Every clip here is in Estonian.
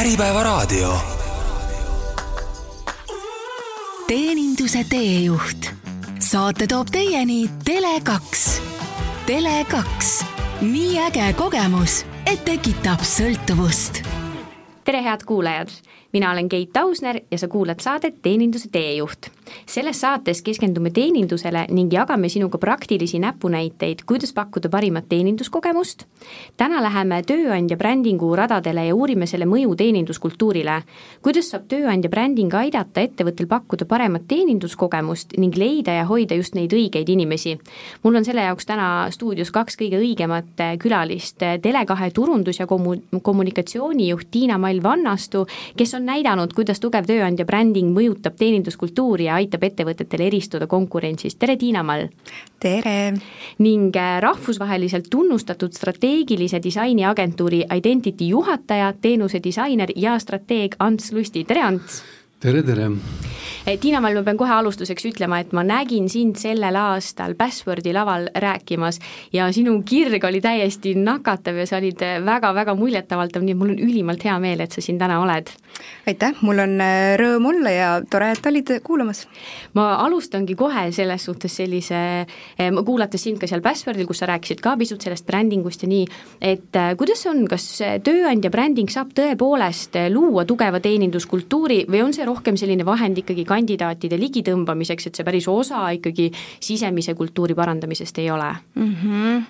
Äripäevaraadio. teeninduse teejuht. saate toob teieni Tele2. Tele2, nii äge kogemus, et tekitab sõltuvust. tere, head kuulajad mina olen Keit Ausner ja sa kuulad saadet Teeninduse teejuht. selles saates keskendume teenindusele ning jagame sinuga praktilisi näpunäiteid, kuidas pakkuda parimat teeninduskogemust. täna läheme tööandja brändingu radadele ja uurime selle mõju teeninduskultuurile. kuidas saab tööandja bränding aidata ettevõttel pakkuda paremat teeninduskogemust ning leida ja hoida just neid õigeid inimesi. mul on selle jaoks täna stuudios kaks kõige õigemat külalist, Tele2 turundus- ja kommu-, kommunikatsioonijuht Tiina-Mall Vannastu, kes on näidanud, kuidas tugev tööandja bränding mõjutab teeninduskultuuri ja aitab ettevõtetel eristuda konkurentsist, tere Tiina-Mall! tere! ning äh, rahvusvaheliselt tunnustatud strateegilise disaini agentuuri Identity juhataja, teenuse disainer ja strateeg Ants Lusti, tere Ants! tere, tere! Tiina-Mall, ma pean kohe alustuseks ütlema, et ma nägin sind sellel aastal Passwordi laval rääkimas ja sinu kirg oli täiesti nakatav ja sa olid väga-väga muljetavaldav, nii et mul on ülimalt hea meel, et sa siin täna oled. Aitäh, mul on äh, rõõm olla ja tore, et olid kuulamas. ma alustangi kohe selles suhtes sellise, äh, kuulates sind ka seal Passwordil, kus sa rääkisid ka pisut sellest brändingust ja nii, et äh, kuidas on, kas tööandja bränding saab tõepoolest luua tugeva teeninduskultuuri või on see rohkem selline vahend ikkagi kandidaatide ligitõmbamiseks, et see päris osa ikkagi sisemise kultuuri parandamisest ei ole mm? -hmm.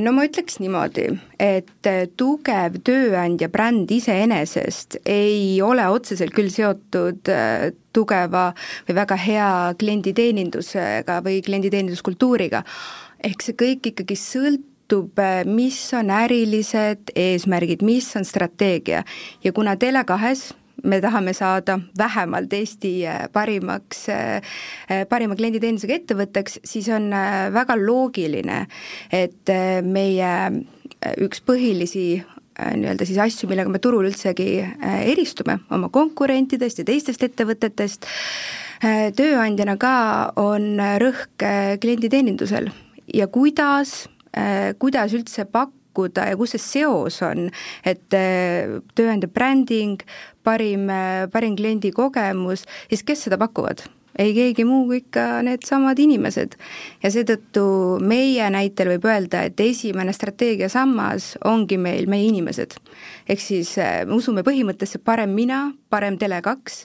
No ma ütleks niimoodi, et tugev tööandja bränd iseenesest ei ole otseselt küll seotud äh, tugeva või väga hea klienditeenindusega või klienditeeninduskultuuriga, ehk see kõik ikkagi sõltub äh, mis on ärilised eesmärgid, mis on strateegia. Ja kuna Tele2-s me tahame saada vähemalt Eesti äh, parimaks, äh, äh, parima klienditeenusega ettevõtteks, siis on väga loogiline, et meie üks põhilisi nii-öelda siis asju, millega me turul üldsegi eristume. Oma konkurentidest ja teistest ettevõtetest, tööandjana ka on rõhk klienditeenindusel. Ja kuidas, kuidas üldse pakkuda pakkuda ja kus see seos on, et tööandja bränding, parim, parim kliendi kogemus, siis kes seda pakuvad? Ei keegi muu kui ikka needsamad inimesed. ja seetõttu meie näitel võib öelda, et esimene strateegiasammas ongi meil meie inimesed. ehk siis me usume põhimõttesse parem mina, parem Tele2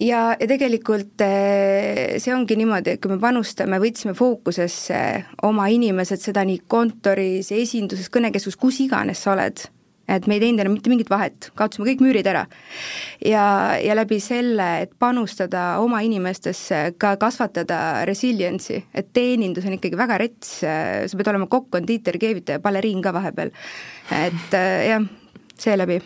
ja, ja tegelikult eh, see ongi niimoodi, et kui me panustame, võtsime fookusesse oma inimesed, seda nii kontoris, esinduses, kõnekeskus, kus iganes sa oled et me ei teinud enam mitte mingit vahet, kaotasime kõik müürid ära. ja, ja läbi selle, et panustada oma inimestesse, ka kasvatada resilience'i, et teenindus on ikkagi väga rets, sa pead olema kokk, kondiiter, keevitaja, baleriin ka vahepeal. et jah, seeläbi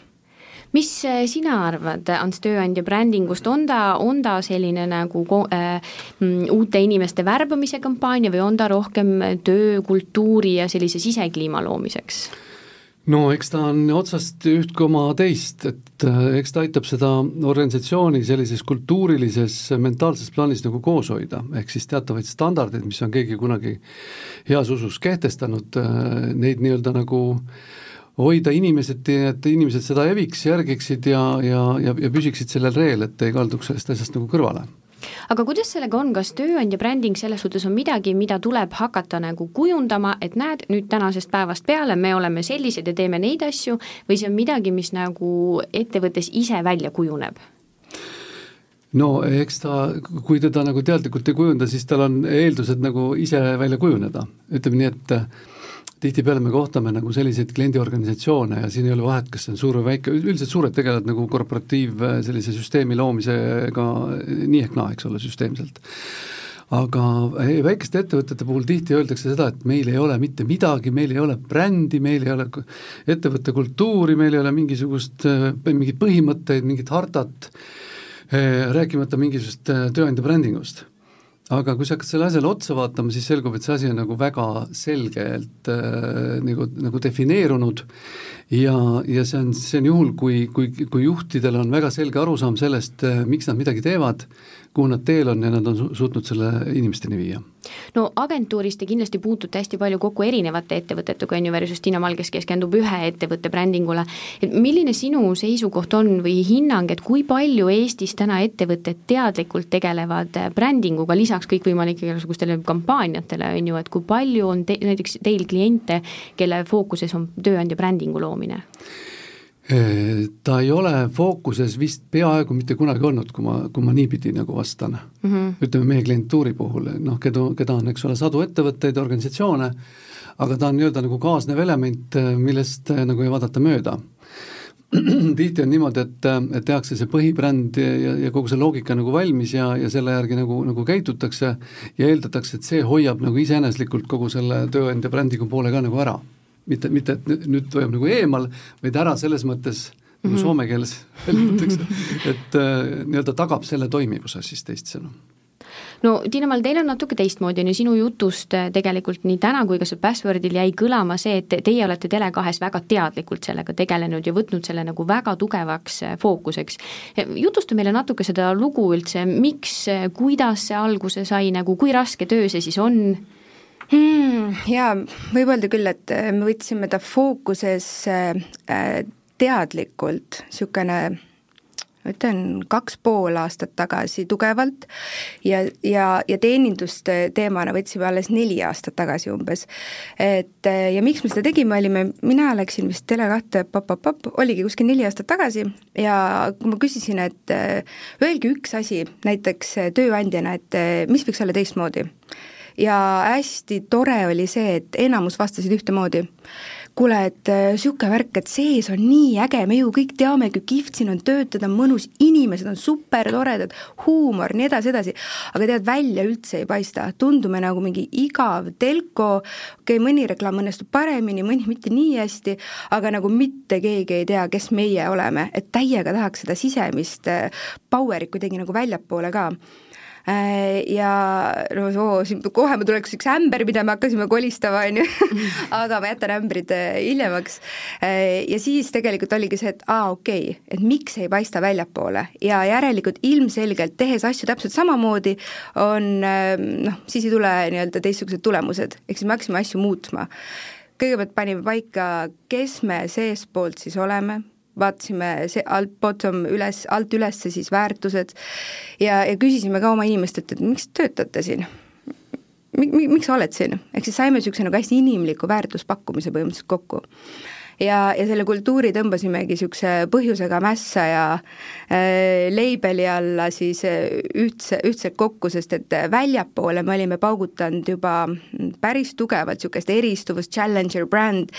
mis sina arvad, Ants, tööandja brändingust, on ta, on ta selline nagu äh, mm, uute inimeste värbamise kampaania või on ta rohkem töökultuuri ja sellise sisekliima loomiseks? No eks ta on otsast üht koma teist, et äh, eks ta aitab seda organisatsiooni sellises kultuurilises, mentaalses plaanis nagu koos hoida, ehk siis teatavaid standardeid, mis on keegi kunagi heas usus kehtestanud, äh, neid nii-öelda nagu hoida inimesed, et inimesed seda eviks, järgiksid ja, ja, ja, ja püsiksid sellel reel, et ei kalduks sellest asjast nagu kõrvale aga kuidas sellega on, kas tööandja bränding selles suhtes on midagi, mida tuleb hakata nagu kujundama, et näed, nüüd tänasest päevast peale me oleme sellised ja teeme neid asju, või see on midagi, mis nagu ettevõttes ise välja kujuneb? no eks ta, kui teda nagu teadlikult ei kujunda, siis tal on eeldused nagu ise välja kujuneda, ütleme nii, et tihtipeale me kohtame nagu selliseid kliendiorganisatsioone ja siin ei ole vahet, kas see on suur või väike, üldiselt suured tegelevad nagu korporatiiv sellise süsteemi loomisega nii ehk naa, eks ole, süsteemselt. Aga väikeste ettevõtete puhul tihti öeldakse seda, et meil ei ole mitte midagi, meil ei ole brändi, meil ei ole ettevõtte kultuuri, meil ei ole mingisugust, mingeid põhimõtteid, mingit hartat, rääkimata mingisugust tööandja brändingust aga kui sa hakkad selle asjale otsa vaatama, siis selgub, et see asi on nagu väga selgelt äh, nagu, nagu defineerunud ja, ja see on, see on juhul, kui, kui, kui juhtidel on väga selge arusaam sellest, äh, miks nad midagi teevad, kuhu nad teel on ja nad on suutnud selle inimesteni viia no agentuuris te kindlasti puutute hästi palju kokku erinevate ettevõtetega, on ju, versus Tiina Mal, kes keskendub ühe ettevõtte brändingule. et milline sinu seisukoht on või hinnang, et kui palju Eestis täna ettevõtted teadlikult tegelevad brändinguga, lisaks kõikvõimalike igasugustele kampaaniatele, on ju, et kui palju on te, näiteks teil kliente, kelle fookuses on tööandja brändingu loomine? Ta ei ole fookuses vist peaaegu mitte kunagi olnud, kui ma, kui ma niipidi nagu vastan mm. -hmm. ütleme meie klientuuri puhul, noh, keda, keda on, eks ole, sadu ettevõtteid, organisatsioone, aga ta on nii-öelda nagu kaasnev element, millest nagu ei vaadata mööda. tihti on niimoodi, et, et tehakse see põhibränd ja, ja kogu see loogika nagu valmis ja, ja selle järgi nagu, nagu käitutakse ja eeldatakse, et see hoiab nagu iseeneslikult kogu selle tööandja brändiga poole ka nagu ära mitte, mitte et nüüd toimub nagu eemal, vaid ära selles mõttes mm, -hmm. nagu soome keeles väljendatakse, et äh, nii-öelda tagab selle toimivuse siis teisisõnu no Tiina-Mall, teil on natuke teistmoodi, on ju, sinu jutust äh, tegelikult nii täna kui ka seal Passwordil jäi kõlama see, et teie olete Tele2-s väga teadlikult sellega tegelenud ja võtnud selle nagu väga tugevaks äh, fookuseks. jutusta meile natuke seda lugu üldse, miks, kuidas see alguse sai, nagu kui raske töö see siis on hmm,? Jaa, võib öelda küll, et äh, me võtsime ta fookusesse äh, teadlikult, niisugune ma ütlen, kaks pool aastat tagasi tugevalt ja, ja, ja teeninduste teemana võtsime alles neli aastat tagasi umbes. et äh, ja miks me seda tegime, olime, mina läksin vist Tele2 pop-pop-pop, oligi kuskil neli aastat tagasi ja kui ma küsisin, et öelge üks asi näiteks tööandjana, et mis võiks olla teistmoodi ja hästi tore oli see, et enamus vastasid ühtemoodi. kuule, et niisugune äh, värk, et sees on nii äge, me ju kõik teame, kui kihvt siin on töötada, mõnus, inimesed on super toredad, huumor, nii edasi, edasi, aga tead, välja üldse ei paista, tundume nagu mingi igav telko, okei okay,, mõni reklaam õnnestub paremini, mõni mitte nii hästi, aga nagu mitte keegi ei tea, kes meie oleme, et täiega tahaks seda sisemist äh, power'it kuidagi nagu väljapoole ka ja no oo, siin kohe mul tuleks üks ämber, mida me hakkasime kolistama, on ju, aga ma jätan ämbrid äh, hiljemaks. Äh, ja siis tegelikult oligi see, et aa, okei okay,, et miks ei paista väljapoole. Ja järelikult ilmselgelt tehes asju täpselt samamoodi, on noh, siis ei tule nii-öelda teistsugused tulemused, ehk siis me hakkasime asju muutma. Kõigepealt panime paika, kes me seestpoolt siis oleme, vaatasime see alt bottom üles, alt üles siis väärtused ja, ja küsisime ka oma inimestelt, et miks töötate siin? Mi-, mi-, miks sa oled siin, ehk siis saime niisuguse nagu hästi inimliku väärtuspakkumise põhimõtteliselt kokku ja, ja selle kultuuri tõmbasimegi niisuguse põhjusega mässa ja äh, leibeli alla siis äh, ühtse, ühtselt kokku, sest et väljapoole me olime paugutanud juba päris tugevalt niisugust eristuvust, challenger brand,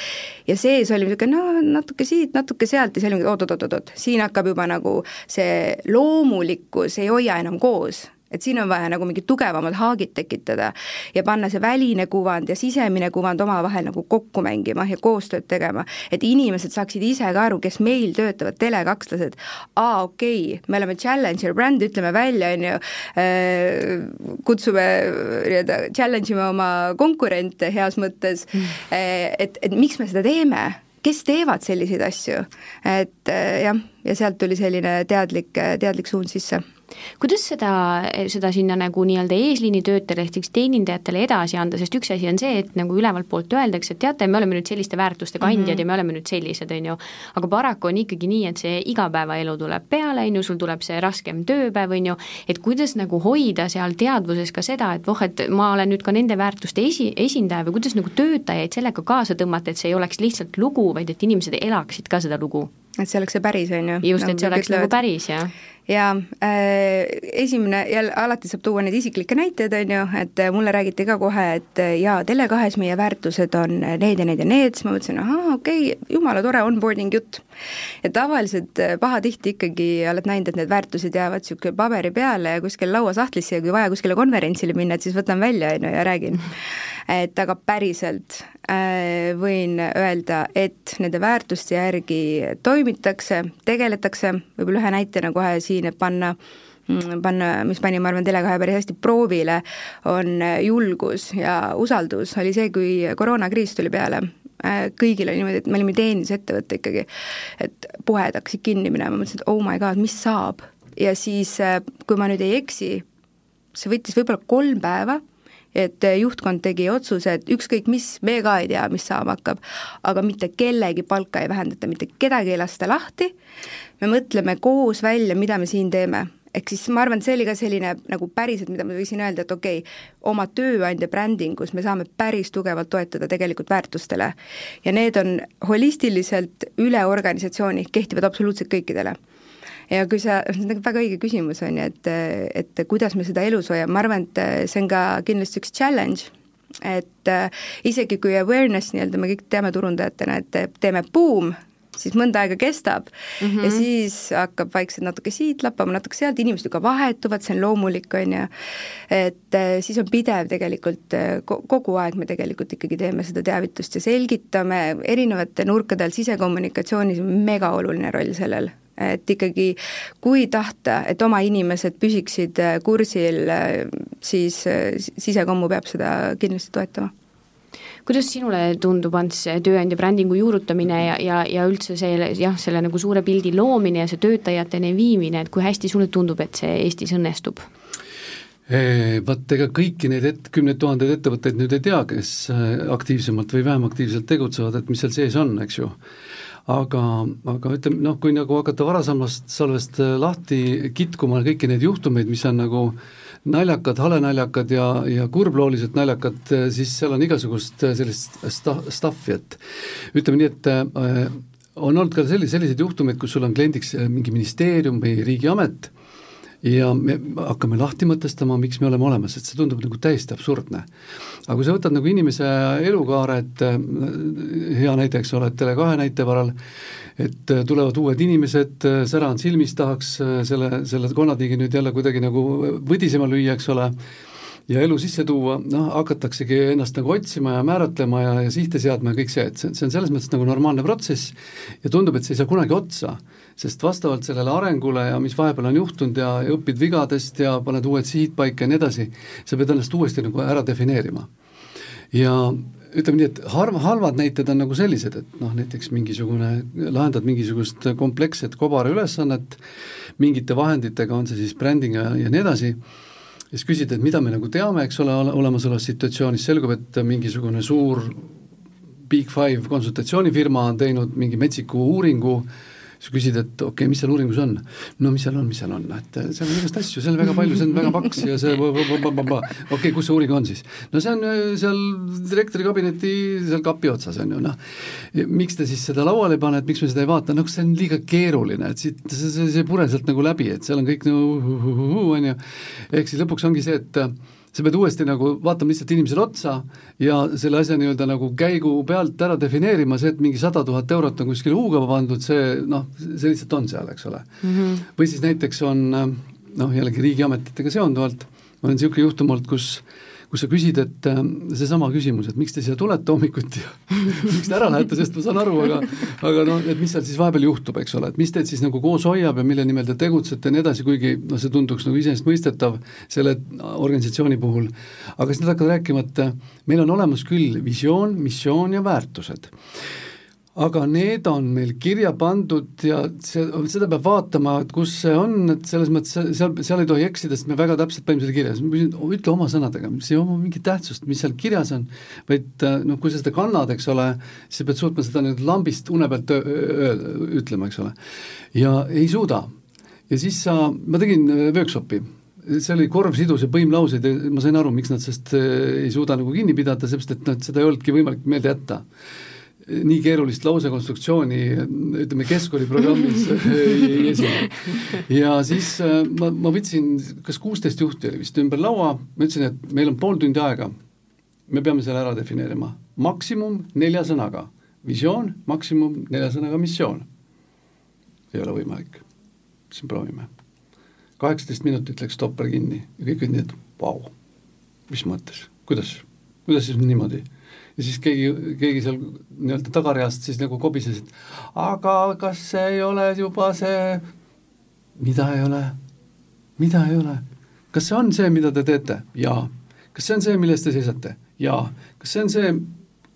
ja sees oli niisugune no natuke siit, natuke sealt ja siis olime oot-oot-oot-oot, siin hakkab juba nagu see loomulikkus ei hoia enam koos et siin on vaja nagu mingid tugevamad haagid tekitada ja panna see väline kuvand ja sisemine kuvand omavahel nagu kokku mängima ja koostööd tegema, et inimesed saaksid ise ka aru, kes meil töötavad, telekakslased, aa, okei okay,, me oleme challenger bränd, ütleme välja, on ju, äh, kutsume nii-öelda, challenge ime oma konkurente heas mõttes. Mm., et, et miks me seda teeme? Kes teevad selliseid asju, et äh, jah, ja sealt tuli selline teadlik, teadlik suund sisse kuidas seda, seda sinna nagu nii-öelda eesliini töötajale ehk siis teenindajatele edasi anda, sest üks asi on see, et nagu ülevalt poolt öeldakse, et teate, me oleme nüüd selliste väärtuste kandjad mm -hmm. ja me oleme nüüd sellised, on ju, aga paraku on ikkagi nii, et see igapäevaelu tuleb peale, on ju, sul tuleb see raskem tööpäev, on ju, et kuidas nagu hoida seal teadvuses ka seda, et voh, et ma olen nüüd ka nende väärtuste esi, esindaja või kuidas nagu töötajaid sellega kaasa tõmmata, et see ei oleks lihtsalt lugu, vaid et inimesed elaksid ka seda lugu? Et see oleks see päris, on ju? just, et see oleks nagu päris, jah ja äh, esimene, jälle alati saab tuua neid isiklikke näiteid, on ju, et äh, mulle räägiti ka kohe, et äh, jaa, Tele2-s meie väärtused on need ja need ja need, siis ma mõtlesin, ahaa, okei okay,, jumala tore onboarding jutt. ja tavaliselt äh, pahatihti ikkagi oled näinud, et need väärtused jäävad niisugune paberi peale ja kuskil lauasahtlisse ja kui vaja kuskile konverentsile minna, et siis võtan välja, on ju, ja räägin. Et aga päriselt äh, võin öelda, et nende väärtuste järgi toimitakse, tegeletakse, võib-olla ühe näitena kohe siin panna mm, panna, mis pani, ma arvan, Tele2 päris hästi proovile, on julgus ja usaldus, oli see, kui koroonakriis tuli peale, äh, kõigil oli niimoodi, et me olime teenindusettevõte ikkagi, et poed hakkasid kinni minema, mõtlesin, et oh my god, mis saab? ja siis, äh, kui ma nüüd ei eksi, see võttis võib-olla kolm päeva et juhtkond tegi otsuse, et ükskõik mis, me ka ei tea, mis saama hakkab, aga mitte kellegi palka ei vähendata, mitte kedagi ei lasta lahti, me mõtleme koos välja, mida me siin teeme. Ehk siis ma arvan, et see oli ka selline nagu päriselt, mida ma võiksin öelda, et okei okay,, oma tööandja brändingus me saame päris tugevalt toetuda tegelikult väärtustele. ja need on holistiliselt üle organisatsiooni, kehtivad absoluutselt kõikidele ja kui sa, see on väga õige küsimus, on ju, et, et kuidas me seda elus hoiame, ma arvan, et see on ka kindlasti üks challenge, et äh, isegi kui awareness nii-öelda, me kõik teame turundajatena, et teeme buum, siis mõnda aega kestab. Mm -hmm. ja siis hakkab vaikselt natuke siit lappama, natuke sealt, inimesed ka vahetuvad, see on loomulik, on ju, et äh, siis on pidev tegelikult, äh, kogu aeg me tegelikult ikkagi teeme seda teavitust ja selgitame. Erinevate nurkade all, sisekommunikatsioonis on mega oluline roll sellel et ikkagi kui tahta, et oma inimesed püsiksid äh, kursil, siis sisekommu peab seda kindlasti toetama kuidas sinule tundub, Ants, tööandja brändingu juurutamine ja, ja, ja üldse see jah, selle nagu suure pildi loomine ja see töötajateni viimine, et kui hästi sulle tundub, et see Eestis õnnestub? Vaat ega kõiki neid et-, kümneid tuhandeid ettevõtteid nüüd ei tea, kes äh, aktiivsemalt või vähem aktiivselt tegutsevad, et mis seal sees on, eks ju aga, aga ütleme noh, kui nagu hakata varasemast salvest äh, lahti kitkuma kõiki neid juhtumeid, mis on nagu äh, naljakad, halenaljakad ja, ja kurbloolised naljakad, siis seal on igasugust sellist sta-, stuff'i, et ütleme nii, et äh, on olnud ka selliseid, selliseid juhtumeid, kus sul on kliendiks mingi ministeerium või riigiamet ja me hakkame lahti mõtestama, miks me oleme olemas, et see tundub nagu täiesti absurdne. aga kui sa võtad nagu inimese elukaare, et äh, hea näide, eks ole, Tele2 näite varal, et äh, tulevad uued inimesed, äh, sära on silmis, tahaks selle, selle konnatiigi nüüd jälle kuidagi nagu võdisema lüüa, eks ole, ja elu sisse tuua, noh, hakataksegi ennast nagu otsima ja määratlema ja, ja sihte seadma ja kõik see, et see, see on selles mõttes nagu normaalne protsess ja tundub, et see ei saa kunagi otsa, sest vastavalt sellele arengule ja mis vahepeal on juhtunud ja, ja õpid vigadest ja paned uued sihid paika ja nii edasi, sa pead ennast uuesti nagu ära defineerima. ja ütleme nii, et harv, halvad näited on nagu sellised, et noh, näiteks mingisugune, lahendad mingisugust kompleksset kobaraülesannet mingite vahenditega, on see siis bränding ja, ja nii edasi, siis küsid, et mida me nagu teame, eks ole, olemasolevas situatsioonis, selgub, et mingisugune suur Big Five konsultatsioonifirma on teinud mingi metsiku uuringu äh, sa küsid, et okei okay,, mis seal uuringus on? no mis seal on, mis seal on, et eh, seal on igast asju, seal on väga palju, see on väga paks ja see okei kus see uuring on siis? no see on eh, seal direktori kabineti seal kapi otsas, on ju, noh. miks te siis seda lauale ei pane, et miks me seda ei vaata, noh, see on liiga keeruline, et siit, see, see, see ei pure sealt nagu läbi, et seal on kõik nagu on ju, ehk siis lõpuks ongi see, et sa pead uuesti nagu vaatama lihtsalt inimesele otsa ja selle asja nii-öelda nagu käigu pealt ära defineerima, see, et mingi sada tuhat eurot on kuskile huugama pandud, see noh, see lihtsalt on seal, eks ole mm. -hmm. või siis näiteks on noh, jällegi riigiametitega seonduvalt, on niisugune juhtum olnud, kus äh, kus sa küsid, et äh, seesama küsimus, et miks te siia tulete hommikuti ja miks te ära lähete, sest ma saan aru, aga aga noh, et mis seal siis vahepeal juhtub, eks ole, et mis teid siis nagu koos hoiab ja mille nimel te tegutsete ja nii edasi, kuigi noh, see tunduks nagu iseenesestmõistetav selle organisatsiooni puhul, aga siis nad hakkavad rääkima, et äh, meil on olemas küll visioon, missioon ja väärtused aga need on meil kirja pandud ja see, seda peab vaatama, et kus see on, et selles mõttes seal, seal ei tohi eksida, sest me väga täpselt panime selle kirja, siis ma küsin, ütle oma sõnadega, mis ei oma mingit tähtsust, mis seal kirjas on, vaid noh, kui sa seda kannad, eks ole, siis sa pead suutma seda nüüd lambist une pealt öelda, ütlema, eks ole. ja ei suuda. ja siis sa, ma tegin workshopi see oli korvsidus ja põimlauseid ja ma sain aru, miks nad sellest ei suuda nagu kinni pidada, seepärast et noh, et seda ei olnudki võimalik meelde jätta nii keerulist lausekonstruktsiooni ütleme, keskkooliprogrammis ei esine. ja siis äh, ma, ma võtsin, kas kuusteist juhti oli vist ümber laua, ma ütlesin, et meil on pool tundi aega, me peame selle ära defineerima, maksimum nelja sõnaga, visioon, maksimum nelja sõnaga missioon. ei ole võimalik, siis proovime. kaheksateist minutit läks topper kinni. Ja kõik olid nii, et vau, mis mõttes, kuidas, kuidas siis niimoodi ja siis keegi, keegi seal nii-öelda tagareast siis nagu kobises, et aga kas see ei ole juba see, mida ei ole, mida ei ole, kas see on see, mida te teete? jaa. kas see on see, mille eest te seisate? jaa. kas see on see,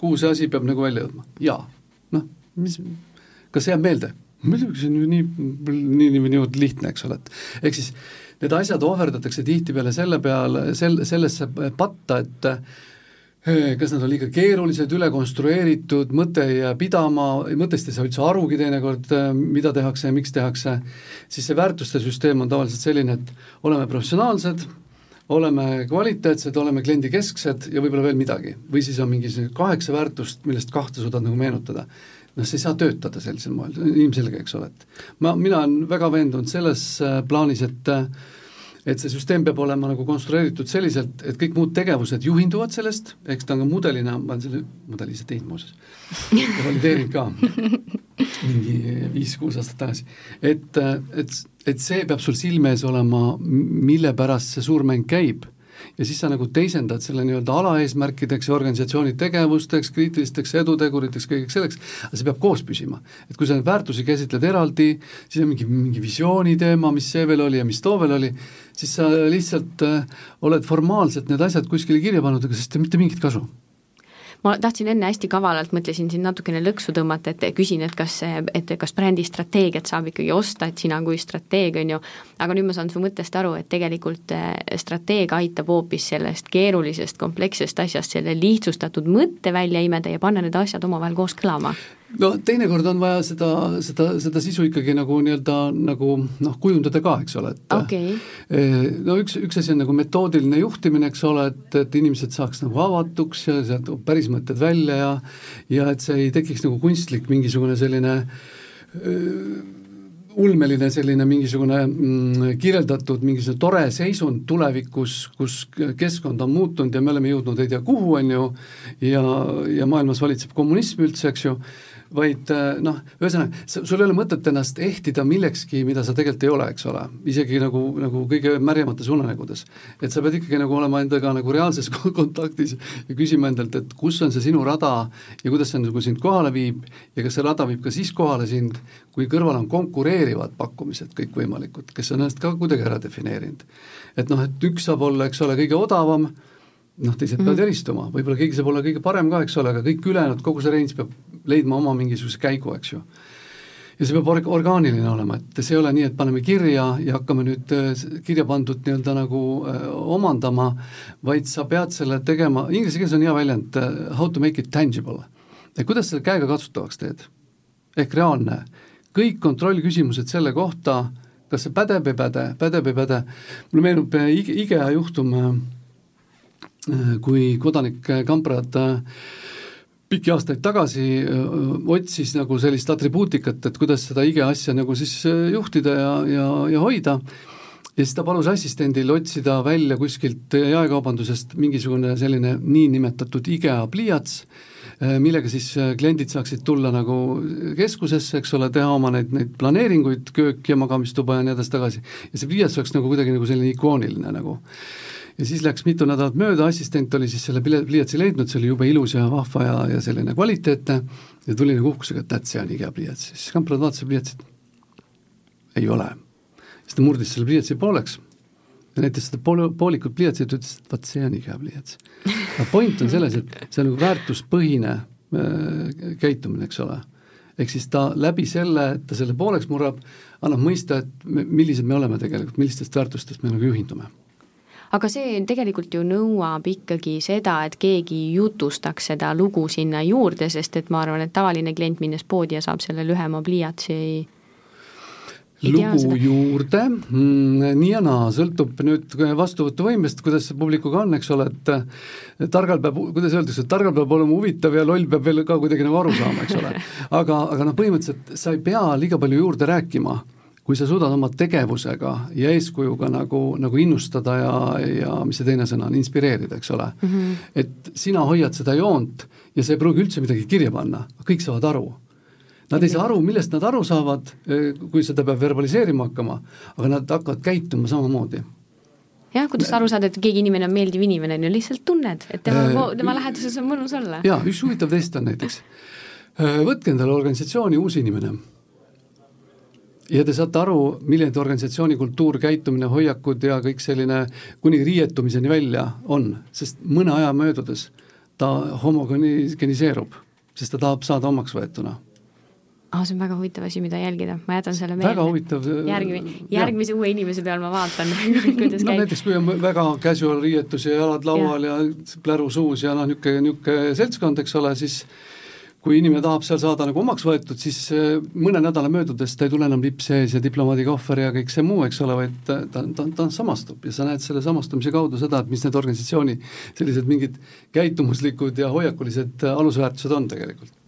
kuhu see asi peab nagu välja jõudma? jaa. noh, mis, kas see jääb meelde? muidugi see on ju nii, nii, nii, niivõrd lihtne, eks ole, et ehk siis need asjad ohverdatakse tihtipeale selle peale, sel-, sellesse patta, et kas nad on liiga keerulised, üle konstrueeritud, mõte ei jää pidama, mõttest ei saa üldse arugi teinekord, eh, mida tehakse ja miks tehakse, siis see väärtuste süsteem on tavaliselt selline, et oleme professionaalsed, oleme kvaliteetsed, oleme kliendikesksed ja võib-olla veel midagi. või siis on mingi kaheksa väärtust, millest kahte suudad nagu meenutada noh, see ei saa töötada sellisel moel, ilmselge, eks ole, et ma, mina olen väga veendunud selles äh, plaanis, et äh, et see süsteem peab olema nagu konstrueeritud selliselt, et kõik muud tegevused juhinduvad sellest, eks ta on ka mudelina, ma olen selle mudeli ise teinud muuseas, valideerinud ka mingi viis-kuus aastat tagasi, et, et, et see peab sul silme ees olema, mille pärast see suur mäng käib. Ja siis sa nagu teisendad selle nii-öelda alaeesmärkideks ja organisatsiooni tegevusteks, kriitilisteks eduteguriteks, kõigeks selleks, aga see peab koos püsima. et kui sa neid väärtusi käsitled eraldi, siis on mingi, mingi visiooni teema, mis see veel oli ja mis too veel oli, siis sa lihtsalt äh, oled formaalselt need asjad kuskile kirja pannud, aga ole mitte mingit kasu. Ma tahtsin enne hästi kavalalt, mõtlesin siin natukene lõksu tõmmata, et küsin, et kas et kas brändi strateegiat saab ikkagi osta, et sina kui strateeg, on ju, aga nüüd ma saan su mõttest aru, et tegelikult eh, strateeg aitab hoopis sellest keerulisest, komplekssest asjast selle lihtsustatud mõtte välja imeda ja panna need asjad omavahel koos kõlama no teinekord on vaja seda, seda, seda sisu ikkagi nagu nii-öelda nagu noh, kujundada ka, eks ole, et okay. Eh, no üks, üks asi on nagu metoodiline juhtimine, eks ole, et, et inimesed saaks nagu avatuks ja sealt päris mõtted välja ja ja et see ei tekiks nagu kunstlik mingisugune selline öö, eh, ulmeline selline mingisugune mm, kirjeldatud mingisugune tore seisund tulevikus, kus keskkond on muutunud ja me oleme jõudnud ei tea kuhu, on ju, ja, ja maailmas valitseb kommunism üldse, eks ju vaid äh, noh, ühesõnaga, sul ei ole mõtet ennast ehtida millekski, mida sa tegelikult ei ole, eks ole, isegi nagu, nagu kõige märjamates unenägudes. et sa pead ikkagi nagu olema endaga nagu reaalses kontaktis ja küsima endalt, et kus on see sinu rada ja kuidas see nagu sind kohale viib ja kas see rada viib ka siis kohale sind, kui kõrval on konkureerivad pakkumised kõikvõimalikud, kes on ennast ka kuidagi ära defineerinud. et noh, et üks saab olla, eks ole, kõige odavam, noh, teised peavad mm. eristuma, võib-olla keegi saab olla kõige parem ka, eks ole, aga kõik ülejäänud, kogu see range peab leidma oma mingisuguse käigu, eks ju. ja see peab org-, orgaaniline olema, et see ei ole nii, et paneme kirja ja hakkame nüüd äh, kirja pandud nii-öelda nagu äh, omandama, vaid sa pead selle tegema, inglise keeles on hea väljend uh, how to make it tangible. et kuidas selle käega katsutavaks teed? ehk reaalne. kõik kontrollküsimused selle kohta, kas see pädeb, ei päde, pädeb, ei päde, mulle meenub IKEA juhtum, kui kodanik Kamprad äh, pikki aastaid tagasi otsis nagu sellist atribuutikat, et kuidas seda IGE asja nagu siis juhtida ja, ja, ja hoida, ja siis ta palus assistendil otsida välja kuskilt jaekaubandusest mingisugune selline niinimetatud IGEA pliiats, millega siis kliendid saaksid tulla nagu keskusesse, eks ole, teha oma neid, neid planeeringuid, köök ja magamistuba ja nii edasi-tagasi. ja see pliiats oleks nagu kuidagi nagu selline ikooniline nagu ja siis läks mitu nädalat mööda, assistent oli siis selle pliiatsi leidnud, see oli jube ilus ja vahva ja, ja selline kvaliteetne. Ja tuli nagu uhkusega, et näed, see on IKEA pliiats, siis Kamprad vaatas pliiatsit, ei ole. siis ta murdis selle pliiatsi pooleks. Ja näitas seda pool, poolikut pliiatsit ütles, et vaat see on IKEA pliiats. aga point on selles, et see on nagu väärtuspõhine äh, käitumine, eks ole. Ehk siis ta läbi selle, et ta selle pooleks murrab, annab mõista, et me, millised me oleme tegelikult, millistest väärtustest me nagu juhindume aga see tegelikult ju nõuab ikkagi seda, et keegi jutustaks seda lugu sinna juurde, sest et ma arvan, et tavaline klient minnes poodi ja saab selle lühema pliiatsi ei lugu juurde. Mm,, nii ja naa, sõltub nüüd vastuvõtuvõimest, kuidas see publikuga on, eks ole, et targal peab, kuidas öeldakse, targal peab olema huvitav ja loll peab veel ka kuidagi nagu aru saama, eks ole. aga, aga noh, põhimõtteliselt sa ei pea liiga palju juurde rääkima kui sa suudad oma tegevusega ja eeskujuga nagu, nagu innustada ja, ja mis see teine sõna on, inspireerida, eks ole mm. -hmm. et sina hoiad seda joont ja sa ei pruugi üldse midagi kirja panna, kõik saavad aru. Nad ei saa aru, millest nad aru saavad, eh, kui seda peab verbaliseerima hakkama, aga nad hakkavad käituma samamoodi jah, kuidas sa aru saad, et keegi inimene on meeldiv inimene, on ju lihtsalt tunned, et tema äh,, tema läheduses on mõnus olla. jaa, üks huvitav test on näiteks, äh, võtke endale organisatsiooni uus inimene ja te saate aru, milline organisatsiooni kultuur, käitumine, hoiakud ja kõik selline kuni riietumiseni välja on, sest mõne aja möödudes ta homogeniseerub, sest ta tahab saada omaks võetuna. ah,. see on väga huvitav asi, mida jälgida, ma jätan selle meelde. väga huvitav. järgmi-, järgmise uue inimese peal ma vaatan kuidas no käib. näiteks kui on väga casual riietus ja jalad laual ja, ja pläru suus ja noh, niisugune, niisugune seltskond, eks ole, siis kui inimene tahab seal saada nagu omaks võetud, siis äh, mõne nädala möödudes ta ei tule enam lips ees ja diplomaadiga ohver ja kõik see muu, eks ole, vaid ta, ta, ta, ta samastub ja sa näed selle samastumise kaudu seda, et mis need organisatsiooni sellised mingid käitumuslikud ja hoiakulised alusväärtused on tegelikult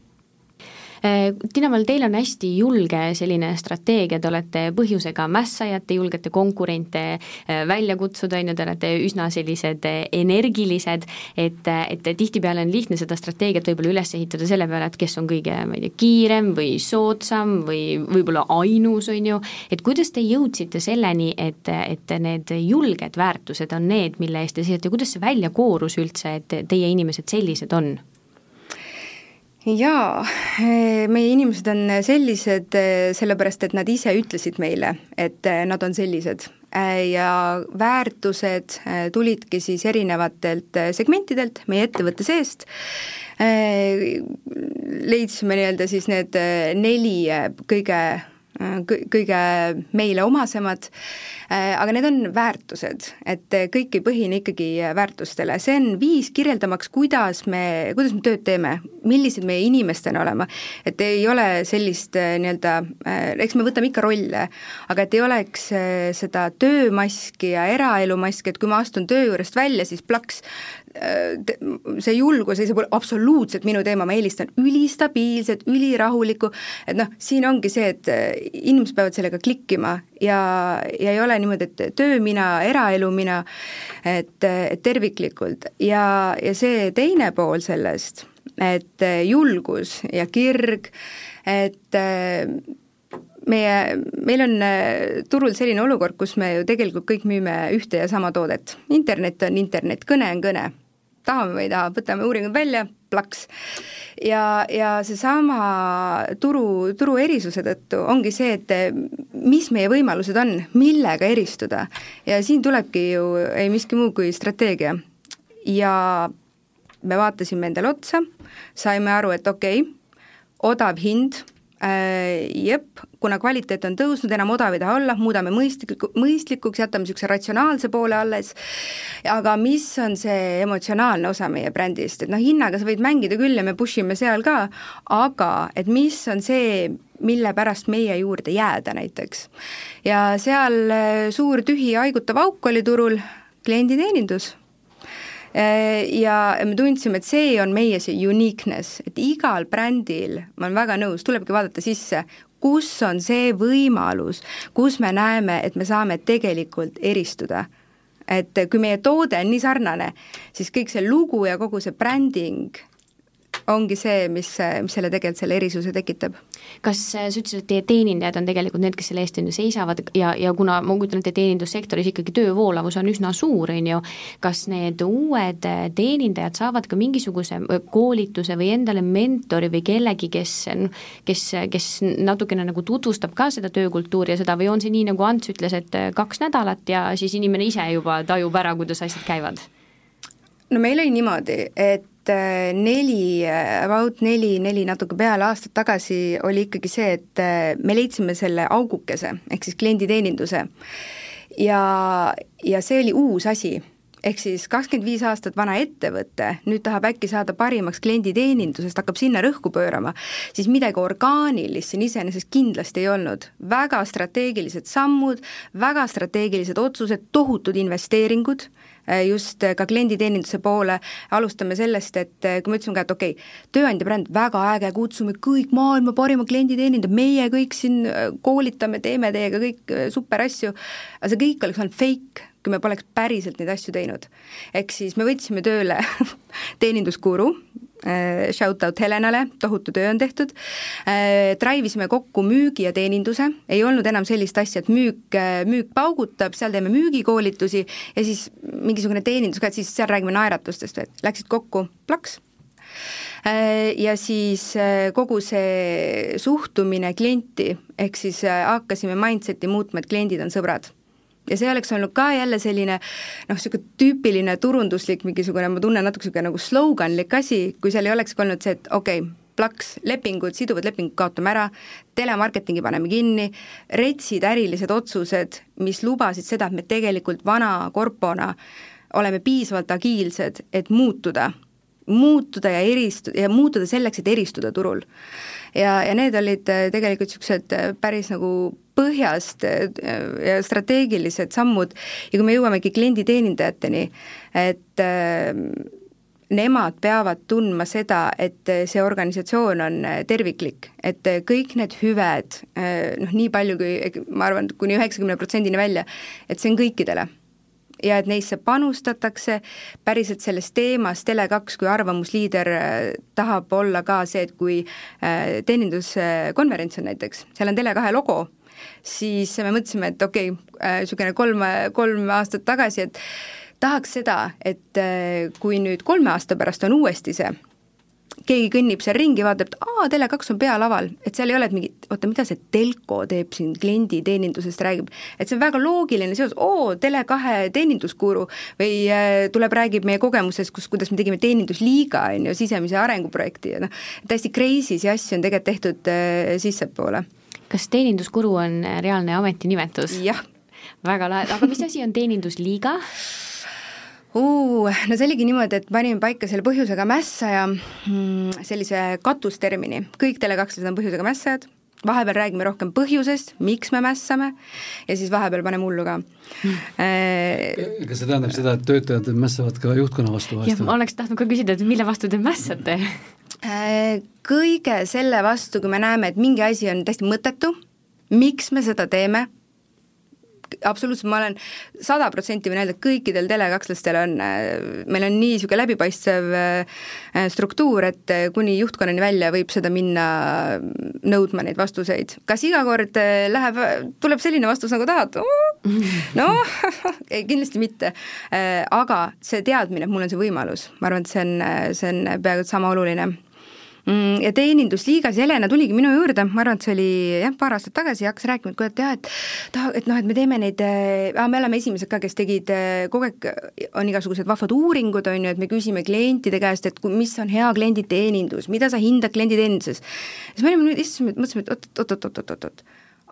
Äh, Tiina-Val, teil on hästi julge selline strateegia, te olete põhjusega mässajad, te julgete konkurente äh, välja kutsuda, on ju, te olete üsna sellised äh, energilised, et, et tihtipeale on lihtne seda strateegiat võib-olla üles ehitada selle peale, et kes on kõige, ma ei tea, kiirem või soodsam või võib-olla ainus, on ju, et kuidas te jõudsite selleni, et, et need julged väärtused on need, mille eest te seisate, kuidas see välja koorus üldse, et teie inimesed sellised on? Jaa, eh, meie inimesed on sellised eh, sellepärast, et nad ise ütlesid meile, et eh, nad on sellised. ja väärtused tulidki siis erinevatelt segmentidelt meie ettevõtte seest, leidsime nii-öelda siis need neli kõige kõige meile omasemad, aga need on väärtused, et kõik ei põhine ikkagi väärtustele, see on viis kirjeldamaks, kuidas me, kuidas me tööd teeme, millised meie inimestena olema. et ei ole sellist nii-öelda, eks me võtame ikka rolle, aga et ei oleks seda töömaski ja eraelu maski, et kui ma astun töö juurest välja, siis plaks, see julgus, see pole absoluutselt minu teema, ma eelistan ülistabiilset, ülirahulikku, et noh, siin ongi see, et inimesed peavad sellega klikkima ja, ja ei ole niimoodi, et töö mina, eraelu mina, et, et terviklikult ja, ja see teine pool sellest, et julgus ja kirg, et meie, meil on turul selline olukord, kus me ju tegelikult kõik müüme ühte ja sama toodet. internet on internet, kõne on kõne tahame või ei taha, võtame uuringud välja, plaks. ja, ja seesama turu, turu erisuse tõttu ongi see, et mis meie võimalused on, millega eristuda. ja siin tulebki ju ei miski muu kui strateegia. ja me vaatasime endale otsa, saime aru, et okei okay,, odav hind Äh, jep, kuna kvaliteet on tõusnud, enam odav ei taha olla, muudame mõistliku, mõistlikuks, jätame niisuguse ratsionaalse poole alles, aga mis on see emotsionaalne osa meie brändist, et noh, hinnaga sa võid mängida küll ja me push ime seal ka, aga et mis on see, mille pärast meie juurde jääda näiteks. ja seal äh, suur tühi haigutav auk oli turul, klienditeenindus ja me tundsime, et see on meie see uniqueness, et igal brändil, ma olen väga nõus, tulebki vaadata sisse, kus on see võimalus, kus me näeme, et me saame tegelikult eristuda. et kui meie toode on nii sarnane, siis kõik see lugu ja kogu see bränding ongi see, mis, mis selle tegelikult, selle erisuse tekitab. kas äh, sa ütlesid, et teie teenindajad on tegelikult need, kes selle eest on ju seisavad ja, ja kuna ma kujutan ette, teenindussektoris ikkagi töövoolavus on üsna suur, on ju, kas need uued äh, teenindajad saavad ka mingisuguse äh, koolituse või endale mentori või kellegi, kes, kes, kes natukene nagu tutvustab ka seda töökultuuri ja seda või on see nii, nagu Ants ütles, et kaks nädalat ja siis inimene ise juba tajub ära, kuidas asjad käivad? no meil oli niimoodi, et neli, äh, about neli, neli natuke peale aastat tagasi oli ikkagi see, et äh, me leidsime selle augukese, ehk siis klienditeeninduse. ja, ja see oli uus asi ehk siis kakskümmend viis aastat vana ettevõte nüüd tahab äkki saada parimaks klienditeenindusest, hakkab sinna rõhku pöörama, siis midagi orgaanilist siin iseenesest kindlasti ei olnud. väga strateegilised sammud, väga strateegilised otsused, tohutud investeeringud just äh, ka klienditeeninduse poole, alustame sellest, et äh, kui me ütlesime ka, et okei okay,, tööandja bränd, väga äge, kutsume kõik maailma parima klienditeenindajad, meie kõik siin koolitame, teeme teiega kõik super asju, aga see kõik oleks olnud fake, kui me poleks päriselt neid asju teinud. ehk siis me võtsime tööle teeninduskuru, Äh, shout out Helenale, tohutu töö on tehtud, äh, drive isime kokku müügi ja teeninduse, ei olnud enam sellist asja, et müük, äh, müük paugutab, seal teeme müügikoolitusi ja siis mingisugune teenindus ka, et siis seal räägime naeratustest, et läksid kokku, plaks. Ja siis kogu see suhtumine klienti, ehk siis hakkasime mindset'i muutma, et kliendid on sõbrad ja see oleks olnud ka jälle selline noh, niisugune tüüpiline turunduslik mingisugune, ma tunnen natuke niisugune nagu sloganlik asi, kui seal ei olekski olnud see, et okei okay,, plaks, lepingud, siduvad lepingud kaotame ära, telemarketingi paneme kinni, retsid ärilised otsused, mis lubasid seda, et me tegelikult vana korpona oleme piisavalt agiilsed, et muutuda, muutuda ja eristu- ja muutuda selleks, et eristuda turul. ja, ja need olid äh, tegelikult niisugused äh, päris nagu põhjast äh, ja strateegilised sammud ja kui me jõuamegi klienditeenindajateni, et nemad peavad tundma seda, et see organisatsioon on terviklik, et kõik need hüved, noh nii palju kui, ma arvan, kuni üheksakümne protsendini välja, et see on kõikidele ja et neisse panustatakse, päriselt selles teemas Tele2 kui arvamusliider tahab olla ka see, et kui teeninduskonverents on näiteks, seal on Tele2 logo, siis me mõtlesime, et okei okay,, niisugune kolm, kolm aastat tagasi, et tahaks seda, et äh, kui nüüd kolme aasta pärast on uuesti see, keegi kõnnib seal ringi, vaatab, et aa, Tele2 on pealaval, et seal ei ole, et mingi, oota, mida see telko teeb siin klienditeenindusest, räägib, et see on väga loogiline seos, oo, Tele2 teeninduskuru või äh, tuleb, räägib meie kogemusest, kus, kuidas me tegime teenindusliiga, on ju, sisemise arenguprojekti ja noh, täiesti crazy'si asju on tegelikult tehtud äh, sissepoole. kas teeninduskuru on reaalne ametinimetus? jah. väga lahe, aga mis asi on teenindusliiga? Uh,? No see oligi niimoodi, et panime paika selle põhjusega mässaja mm, sellise katustermini, kõik Tele2-lased on põhjusega mässajad, vahepeal räägime rohkem põhjusest, miks me mässame, ja siis vahepeal paneme hullu ka mm.. kas see tähendab seda, et töötajad mässavad ka juhtkonna vastu vahest? ma oleks tahtnud ka küsida, et mille vastu te mässate? Äh, kõige selle vastu, kui me näeme, et mingi asi on täiesti mõttetu, miks me seda teeme, absoluutselt, ma olen sada protsenti võin öelda, kõikidel Tele2-lastel on, meil on nii niisugune läbipaistev äh, struktuur, et äh, kuni juhtkonnani välja võib seda minna nõudma neid vastuseid. kas iga kord äh, läheb, tuleb selline vastus, nagu tahad? noh, kindlasti mitte. Aga see teadmine, et mul on see võimalus, ma arvan, et see on, see on peaaegu et sama oluline ja teenindusliigas Helena tuligi minu juurde, ma arvan, et see oli jah, paar aastat tagasi ja hakkas rääkima, et kuule, et jah, et taha, et noh, et me teeme neid äh,, me oleme esimesed ka, kes tegid äh, kogu aeg, on igasugused vahvad uuringud, on ju, et me küsime klientide käest, et mis on hea klienditeenindus, mida sa hindad klienditeeninduses. siis me olime nüüd, istusime, mõtlesime, et oot-oot-oot-oot-oot-oot,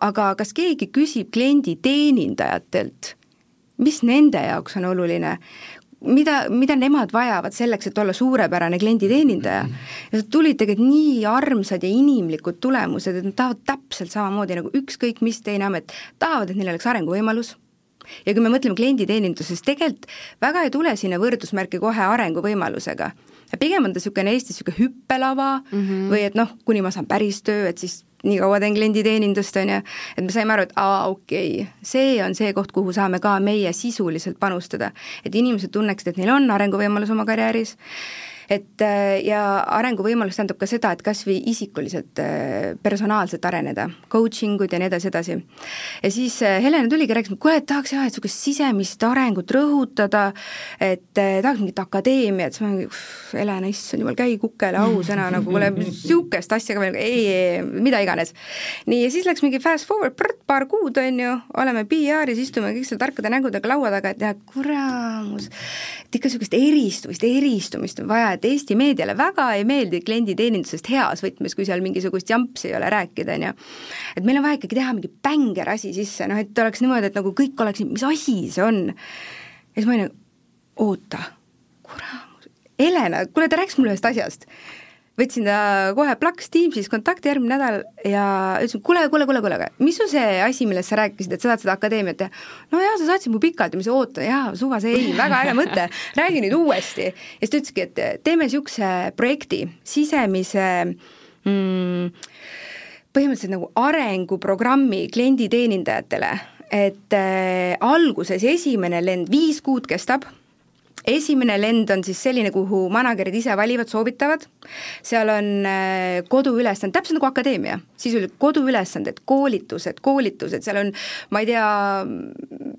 aga kas keegi küsib klienditeenindajatelt, mis nende jaoks on oluline, mida, mida nemad vajavad selleks, et olla suurepärane klienditeenindaja. ja tulid tegelikult nii armsad ja inimlikud tulemused, et nad tahavad täpselt samamoodi nagu ükskõik mis teine amet, tahavad, et neil oleks arenguvõimalus, ja kui me mõtleme klienditeeninduses, tegelikult väga ei tule sinna võrdusmärki kohe arenguvõimalusega. Pigem on ta niisugune Eestis niisugune hüppelava mm -hmm. või et noh, kuni ma saan päris töö, et siis nii kaua teen klienditeenindust, on ju, et me saime aru, et aa, okei okay,, see on see koht, kuhu saame ka meie sisuliselt panustada. et inimesed tunneksid, et neil on arenguvõimalus oma karjääris et äh, ja arenguvõimalus tähendab ka seda, et kas või isikuliselt, äh, personaalselt areneda, coaching ud ja nii edasi, edasi. ja siis äh, Helena tuligi, rääkis, kuule, et tahaks jah, et niisugust sisemist arengut rõhutada, et tahaks mingit akadeemiat, siis ma mingi, Helena, issand jumal, käi kukele ausõna nagu, kuule, niisugust asja ka veel, ei, ei, mida iganes. nii, ja siis läks mingi fast forward, paar kuud, on ju, oleme PR-is, istume kõik seal tarkade nägudega laua taga, et jah, kuramus, et ikka niisugust eristumist, eristumist on vaja, et Eesti meediale väga ei meeldi klienditeenindusest heas võtmes, kui seal mingisugust jampsi ei ole rääkida, on ju. et meil on vaja ikkagi teha mingi bänger asi sisse, noh et oleks niimoodi, et nagu kõik oleksid, mis asi see on. ja siis ma olin nagu, oota, kurat, Helena, kuule, ta rääkis mulle ühest asjast võtsin ta kohe plaks Teamsis kontakti järgmine nädal ja ütlesin, kuule, kuule, kuule, kuule, mis sul see asi, millest sa rääkisid, et sa tahad seda akadeemiat teha? no jaa, sa saatsid mu pikalt ja ma ütlesin, oota, jaa, suva see ei, väga äge mõte, räägi nüüd uuesti. ja siis ta ütleski, et teeme niisuguse projekti, sisemise mm, põhimõtteliselt nagu arenguprogrammi klienditeenindajatele, et äh, alguses esimene lend viis kuud kestab esimene lend on siis selline, kuhu manager'id ise valivad, soovitavad, seal on äh, koduülesanded, täpselt nagu akadeemia, sisuliselt koduülesanded, koolitused, koolitused, seal on, ma ei tea,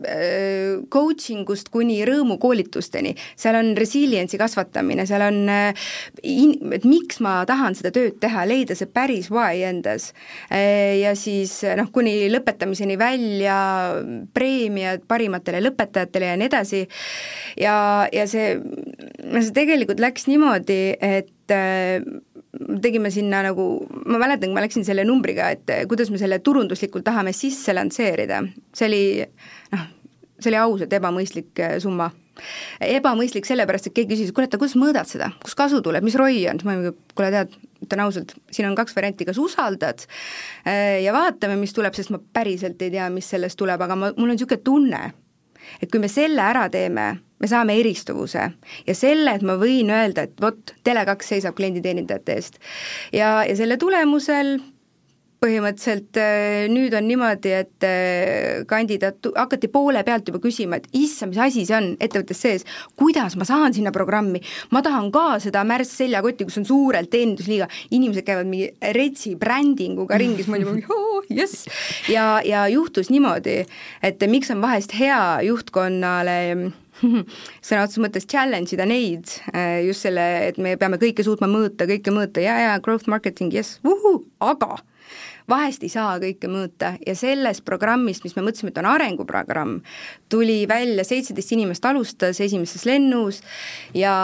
äh, coaching ust kuni rõõmukoolitusteni, seal on resilience'i kasvatamine, seal on äh, in-, et miks ma tahan seda tööd teha, leida see päris why endas. Ja siis noh, kuni lõpetamiseni välja, preemiad parimatele lõpetajatele ja nii edasi, ja, ja see, see tegelikult läks niimoodi, et äh, tegime sinna nagu, ma mäletan, kui ma läksin selle numbriga, et kuidas me selle turunduslikult tahame sisse lansseerida, see oli noh, see oli ausalt ebamõistlik äh, summa. ebamõistlik sellepärast, et keegi küsis, kuule, et kuidas mõõdad seda, kust kasu tuleb, mis ROI on, siis ma olin, kuule tead, ütlen ausalt, siin on kaks varianti, kas usaldad äh, ja vaatame, mis tuleb, sest ma päriselt ei tea, mis sellest tuleb, aga ma, mul on niisugune tunne, et kui me selle ära teeme, me saame eristuvuse. Ja selle, et ma võin öelda, et vot, Tele2 seisab klienditeenindajate eest. ja, ja selle tulemusel põhimõtteliselt äh, nüüd on niimoodi, et äh, kandidaat, hakati poole pealt juba küsima, et issand, mis asi see on ettevõttes sees, kuidas ma saan sinna programmi, ma tahan ka seda märss seljakotti, kus on suurelt teenindusliiga, inimesed käivad mingi retsi brändinguga ringis, ma olin mingi jess, ja, ja juhtus niimoodi, et miks on vahest hea juhtkonnale sõna otseses mõttes challenge ida neid äh, just selle, et me peame kõike suutma mõõta, kõike mõõta. Ja, ja growth marketing, jess, aga vahest ei saa kõike mõõta. Ja sellest programmist, mis me mõtlesime, et on arenguprogramm, tuli välja seitseteist inimest alustas esimeses lennus ja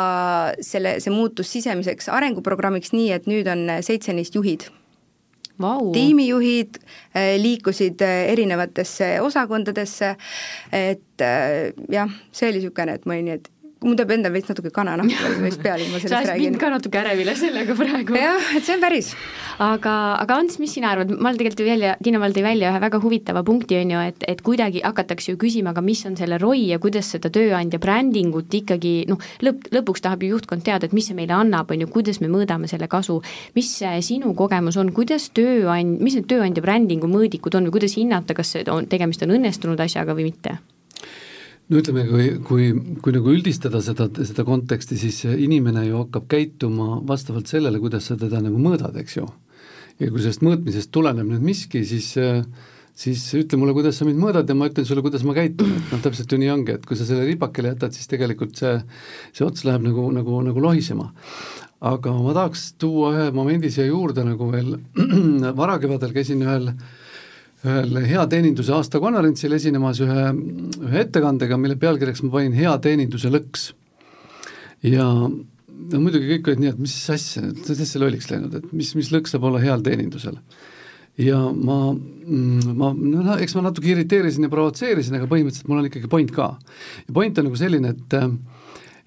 selle, see muutus sisemiseks arenguprogrammiks nii, et nüüd on seitse neist juhid Vau. tiimijuhid äh, liikusid äh, erinevatesse osakondadesse, et äh, jah, see oli niisugune, et ma olin nii, et mul tuleb endal veits natuke kananahk veits peale, kui ma sellest sa räägin. mind ka natuke ärevile sellega praegu. jah, et see on päris. aga, aga Ants, mis sina arvad, Mal tegelikult tõi välja, Tiina Val tõi välja ühe väga huvitava punkti, on ju, et, et kuidagi hakatakse ju küsima ka, mis on selle ROI ja kuidas seda tööandja brändingut ikkagi noh, lõpp, lõpuks tahab ju juhtkond teada, et mis see meile annab, on ju, kuidas me mõõdame selle kasu. mis sinu kogemus on, kuidas tööand-, mis need tööandja brändingu mõõdikud on või kuidas hinnata, kas see on, tegemist on õnnestunud asjaga või mitte? No ütleme, kui, kui, kui nagu üldistada seda, seda konteksti, siis inimene ju hakkab käituma vastavalt sellele, kuidas sa teda nagu mõõdad, eks ju. ja kui sellest mõõtmisest tuleneb nüüd miski, siis siis ütle mulle, kuidas sa mind mõõdad ja ma ütlen sulle, kuidas ma käitun, et noh, täpselt ju nii ongi, et kui sa selle ripakile jätad, siis tegelikult see, see ots läheb nagu, nagu, nagu lohisema. aga ma tahaks tuua ühe momendi siia juurde nagu veel, varakevadel käisin ühel äh, ühel hea teeninduse aastakonverentsil esinemas ühe, ühe ettekandega, mille pealkirjaks ma panin Hea teeninduse lõks. ja no muidugi kõik olid nii, et mis asja, täitsa lolliks läinud, et mis, mis lõks saab olla heal teenindusel. ja ma, ma, no eks ma natuke irriteerisin ja provotseerisin, aga põhimõtteliselt mul on ikkagi point ka. ja point on nagu selline, et äh,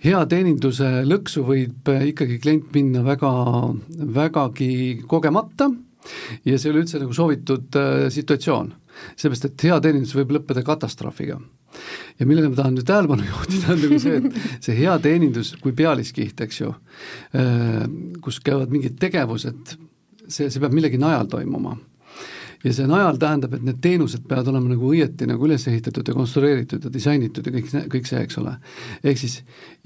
hea teeninduse lõksu võib ikkagi klient minna väga, vägagi kogemata ja see ei ole üldse nagu soovitud äh, situatsioon, seepärast et hea teenindus võib lõppeda katastroofiga. ja millele ma tahan nüüd tähelepanu juhtida, on nagu see, et see hea teenindus kui pealiskiht, eks ju äh,, kus käivad mingid tegevused, see, see peab millegi najal toimuma ja see najal tähendab, et need teenused peavad olema nagu õieti nagu üles ehitatud ja konstrueeritud ja disainitud ja kõik, kõik see, eks ole. ehk siis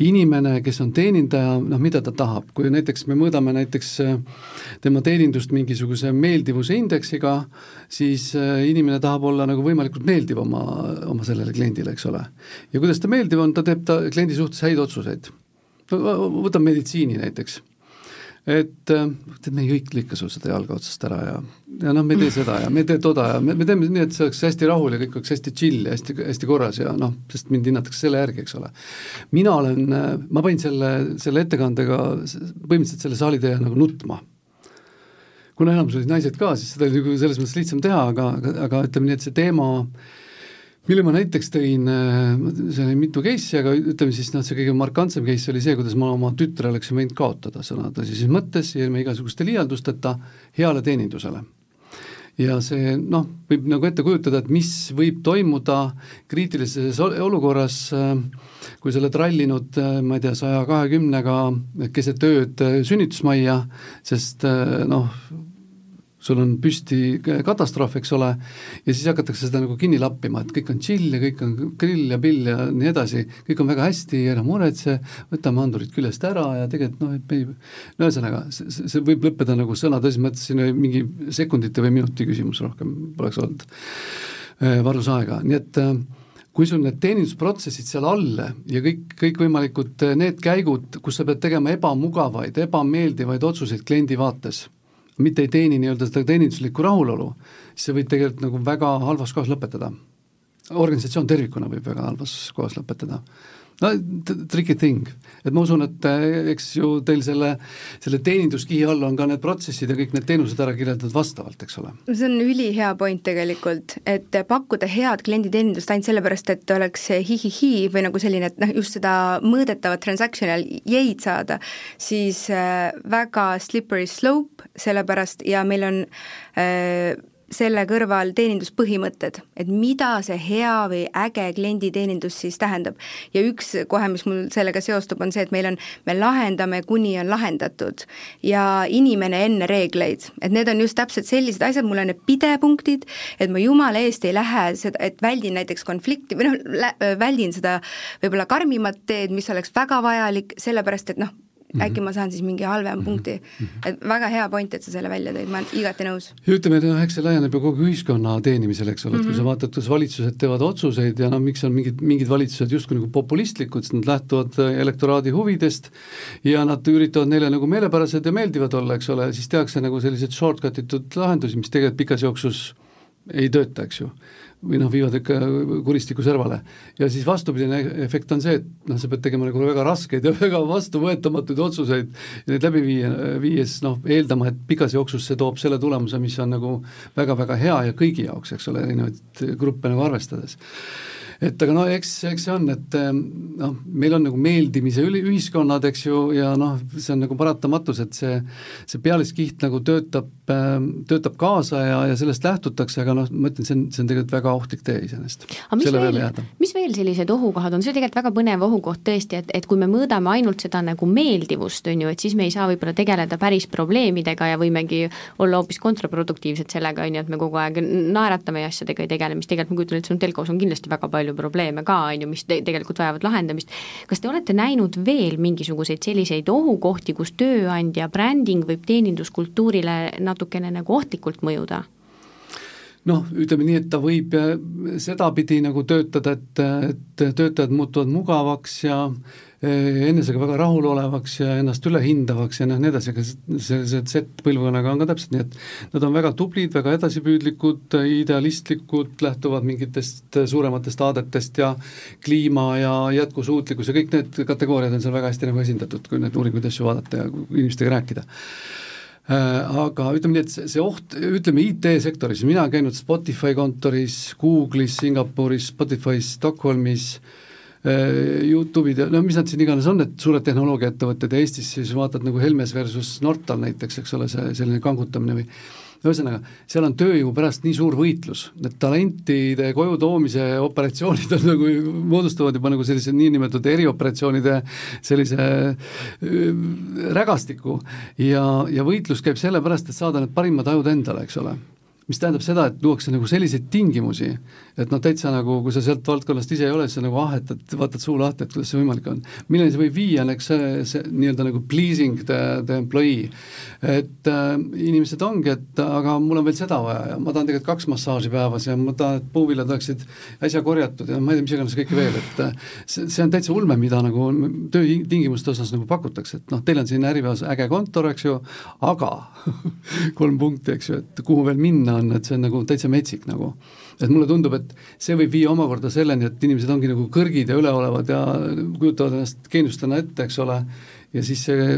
inimene, kes on teenindaja, noh, mida ta tahab, kui näiteks me mõõdame näiteks äh, tema teenindust mingisuguse meeldivuse indeksiga, siis äh, inimene tahab olla nagu võimalikult meeldiv oma, oma sellele kliendile, eks ole. ja kuidas ta meeldiv on, ta teeb ta kliendi suhtes häid otsuseid. võtame meditsiini näiteks et tead, äh, me kõik lõika sul seda jalga otsast ära ja, ja noh, me ei tee seda ja me ei tee toda ja me, me teeme nii, et see oleks hästi rahul ja kõik oleks hästi chill ja hästi, hästi korras ja noh, sest mind hinnatakse selle järgi, eks ole. mina olen, äh, ma panin selle, selle ettekandega põhimõtteliselt selle saali täie nagu nutma. kuna enamus olid naised ka, siis seda oli nagu selles mõttes lihtsam teha, aga, aga, aga ütleme nii, et see teema äh, mille ma näiteks tõin, äh, seal oli mitu case'i, aga ütleme siis noh, see kõige markantsem case oli see, kuidas ma oma tütre oleksin võinud kaotada sõna tõsises mõttes ja ilma igasuguste liialdusteta heale teenindusele. ja see noh, võib nagu ette kujutada, et mis võib toimuda kriitilises olukorras, äh, kui sa oled rallinud, äh, ma ei tea, saja kahekümnega keset ööd sünnitusmajja, sest noh, sul on püsti katastroof, eks ole, ja siis hakatakse seda nagu kinni lappima, et kõik on chill ja kõik on grill ja pill ja nii edasi, kõik on väga hästi, ära muretse, võtame andurid küljest ära ja tegelikult noh, et me ei, no ühesõnaga, see, see võib lõppeda nagu sõna tõsises mõttes, siin mingi sekundite või minuti küsimus rohkem poleks olnud äh, varus aega, nii et äh, kui sul need teenindusprotsessid seal all ja kõik, kõikvõimalikud äh, need käigud, kus sa pead tegema ebamugavaid, ebameeldivaid otsuseid kliendi vaates mitte ei teeni nii-öelda seda teeninduslikku rahulolu, siis see võib tegelikult nagu väga halvas kohas lõpetada. organisatsioon tervikuna võib väga halvas kohas lõpetada. No tricky thing, et ma usun, et eh, eks ju teil selle, selle teeninduskihi all on ka need protsessid ja kõik need teenused ära kirjeldatud vastavalt, eks ole. see on ülihea point tegelikult, et pakkuda head klienditeenindust ainult sellepärast, et oleks hihihi või nagu selline, et noh, just seda mõõdetavat transactional jäid saada, siis äh, väga slippery slope, sellepärast ja meil on äh, selle kõrval teeninduspõhimõtted, et mida see hea või äge klienditeenindus siis tähendab. ja üks kohe, mis mul sellega seostub, on see, et meil on, me lahendame, kuni on lahendatud ja inimene enne reegleid, et need on just täpselt sellised asjad, mul on need pidepunktid, et ma jumala eest ei lähe seda, et väldin näiteks konflikti või noh, väldin seda võib-olla karmimat teed, mis oleks väga vajalik, sellepärast et noh, Mm -hmm. äkki ma saan siis mingi halvema mm -hmm. punkti. Mhm. et väga hea point, et sa selle välja tõid, ma olen igati nõus. ütleme, et noh, eks see laieneb ju kogu ühiskonna teenimisele, eks ole, et mm -hmm. kui sa mhm. vaatad, kuidas valitsused teevad otsuseid ja noh, miks on mingid, mingid valitsused justkui nagu populistlikud, sest nad lähtuvad äh, elektoraadi huvidest ja nad üritavad neile nagu meelepärased ja meeldivad olla, eks ole, siis tehakse nagu selliseid shortcut itud lahendusi, mis tegelikult pikas jooksus ei tööta, eks ju või noh, viivad ikka kuristiku servale. ja siis vastupidine efekt on see, et noh, sa pead tegema nagu väga raskeid ja väga vastuvõetamatuid otsuseid ja neid läbi viia, viies noh, eeldama, et pikas jooksus see toob selle tulemuse, mis on nagu väga-väga hea ja kõigi jaoks, eks ole, erinevaid gruppe nagu arvestades et aga no eks, eks see on, et ehm, noh, meil on nagu meeldimise ühiskonnad, eks ju, ja noh, see on nagu paratamatus, et see, see pealiskiht nagu töötab, ehm, töötab kaasa ja, ja sellest lähtutakse, aga noh, ma ütlen, see on, see on tegelikult väga ohtlik tee iseenesest. mis veel, mis veel sellised ohukohad on, see on tegelikult väga põnev ohukoht tõesti, et, et kui me mõõdame ainult seda nagu meeldivust, on ju, et siis me ei saa võib-olla tegeleda päris probleemidega ja võimegi olla hoopis kontraproduktiivsed sellega, on ju, et me kogu aeg naeratame ja asjadega ei tegele, mis tegelikult ma kujutan ette, sul telkos on kindlasti väga palju palju probleeme ka, on ju, mis te tegelikult vajavad lahendamist. kas te olete näinud veel mingisuguseid selliseid ohukohti, kus tööandja bränding võib teeninduskultuurile natukene nagu ohtlikult mõjuda? Noh, ütleme nii, et ta võib sedapidi nagu töötada, et, et töötajad muutuvad mugavaks ja Eh, enesega väga rahulolevaks ja ennast ülehindavaks ja noh, nii edasi, aga see, see Z-põlvkonnaga on ka täpselt nii, et nad on väga tublid, väga edasipüüdlikud, idealistlikud, lähtuvad mingitest suurematest aadetest ja kliima ja jätkusuutlikkus ja kõik need kategooriad on seal väga hästi nagu esindatud, kui neid uuringuid asju vaadata ja inimestega rääkida. äh, aga ütleme nii, et see, oht, ütleme IT-sektoris, mina käinud Spotify kontoris, Google'is, Singapuris, Spotify's Stockholmis äh,, Äh, Youtube'id ja no mis nad siin iganes on, need suured tehnoloogiaettevõtted ja Eestis siis vaatad nagu Helmes versus Nortal näiteks, eks ole, see selline kangutamine või ühesõnaga, seal on tööjõu pärast nii suur võitlus, need talentide koju toomise operatsioonid on nagu, moodustavad juba nagu sellise niinimetatud erioperatsioonide sellise äh, rägastiku. Ja, ja võitlus käib selle pärast, et saada need parimad ajud endale, eks ole mis tähendab seda, et luuakse nagu selliseid tingimusi, et noh, täitsa nagu, kui sa sealt valdkonnast ise ei ole, siis sa nagu ahetad, vaatad suu lahti, et kuidas see võimalik on. milleni see võib viia, on eks see, see nii-öelda nagu pleasing the, the employee. et äh, inimesed ongi, et aga mul on veel seda vaja ja ma tahan tegelikult kaks massaaži päevas ja ma tahan, et puuviljad oleksid äsja korjatud ja ma ei tea, mis iganes kõike veel, et äh, see, see on täitsa ulme, mida nagu töötingimuste osas nagu pakutakse, et noh, teil on siin Äripäevas äge kontor, eks ju, aga kolm punkti, eks ju, et kuhu veel minna on, et see on nagu täitsa metsik nagu. et mulle tundub, et see võib viia omakorda selleni, et inimesed ongi nagu kõrgid ja üleolevad ja kujutavad ennast geeniustena ette, eks ole, ja siis see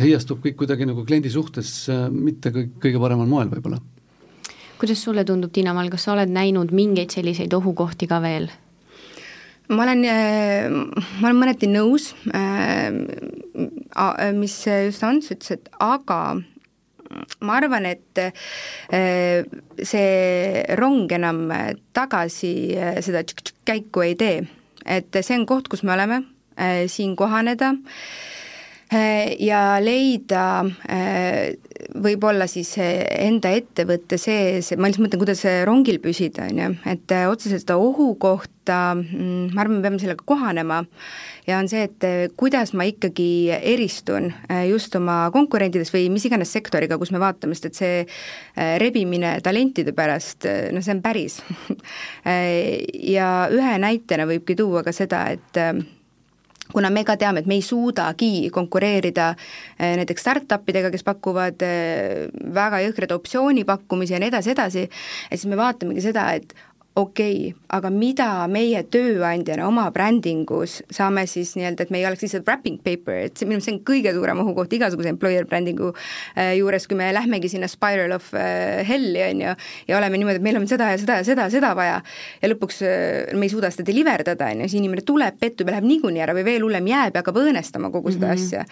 heiastub kõik kuidagi nagu kliendi suhtes mitte kõik, kõige paremal moel võib-olla. kuidas sulle tundub, Tiina-Mall, kas sa oled näinud mingeid selliseid ohukohti ka veel? ma olen, ma olen mõneti nõus, mis just Ants ütles, et aga ma arvan, et äh, see rong enam tagasi äh, seda käiku ei tee. et see on koht, kus me oleme, äh, siin kohaneda ja leida võib-olla siis enda ettevõtte sees, ma lihtsalt mõtlen, kuidas rongil püsida, on ju, et otseselt seda ohukohta, mm, ma arvan, me peame sellega kohanema. Ja on see, et kuidas ma ikkagi eristun just oma konkurentidest või mis iganes sektoriga, kus me vaatame, sest et see rebimine talentide pärast, noh, see on päris. Ja ühe näitena võibki tuua ka seda, et kuna me ka teame, et me ei suudagi konkureerida näiteks startup idega, kes pakuvad väga jõhkraid optsioonipakkumisi ja nii edasi, edasi, et siis me vaatamegi seda, et okei okay,, aga mida meie tööandjana oma brändingus saame siis nii-öelda, et me ei oleks lihtsalt wrapping paper, et see minu meelest see on kõige suurem ohukoht igasuguse employer brändingu äh, juures, kui me lähmegi sinna spiral of äh, hell'i, on ju, ja oleme niimoodi, et meil on seda ja seda ja seda ja seda vaja, ja lõpuks äh, me ei suuda seda deliver dada, on ju, siis inimene tuleb, pettub ja läheb niikuinii ära või veel hullem, jääb ja hakkab õõnestama kogu seda mm -hmm. asja.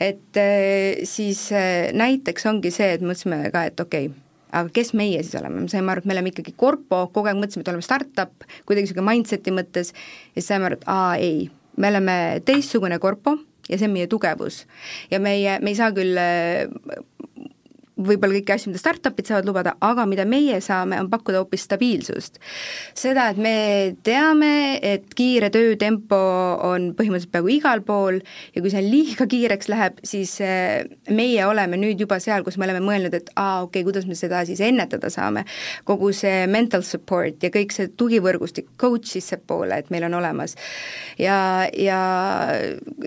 et siis näiteks ongi see, et mõtlesime ka, et okei okay,, aga kes meie siis oleme, me saime aru, et me oleme ikkagi korpo, kogu aeg mõtlesime, et oleme startup, kuidagi niisugune mindset'i mõttes, ja siis saime aru, et aa ei, me oleme teistsugune korpo ja see on meie tugevus. ja meie, me ei saa küll võib-olla kõiki asju, mida startup'id saavad lubada, aga mida meie saame, on pakkuda hoopis stabiilsust. seda, et me teame, et kiire töötempo on põhimõtteliselt peaaegu igal pool ja kui see liiga kiireks läheb, siis eh, meie oleme nüüd juba seal, kus me oleme mõelnud, et aa, okei okay,, kuidas me seda siis ennetada saame. kogu see mental support ja kõik see tugivõrgustik, coach sissepoole, et meil on olemas. ja, ja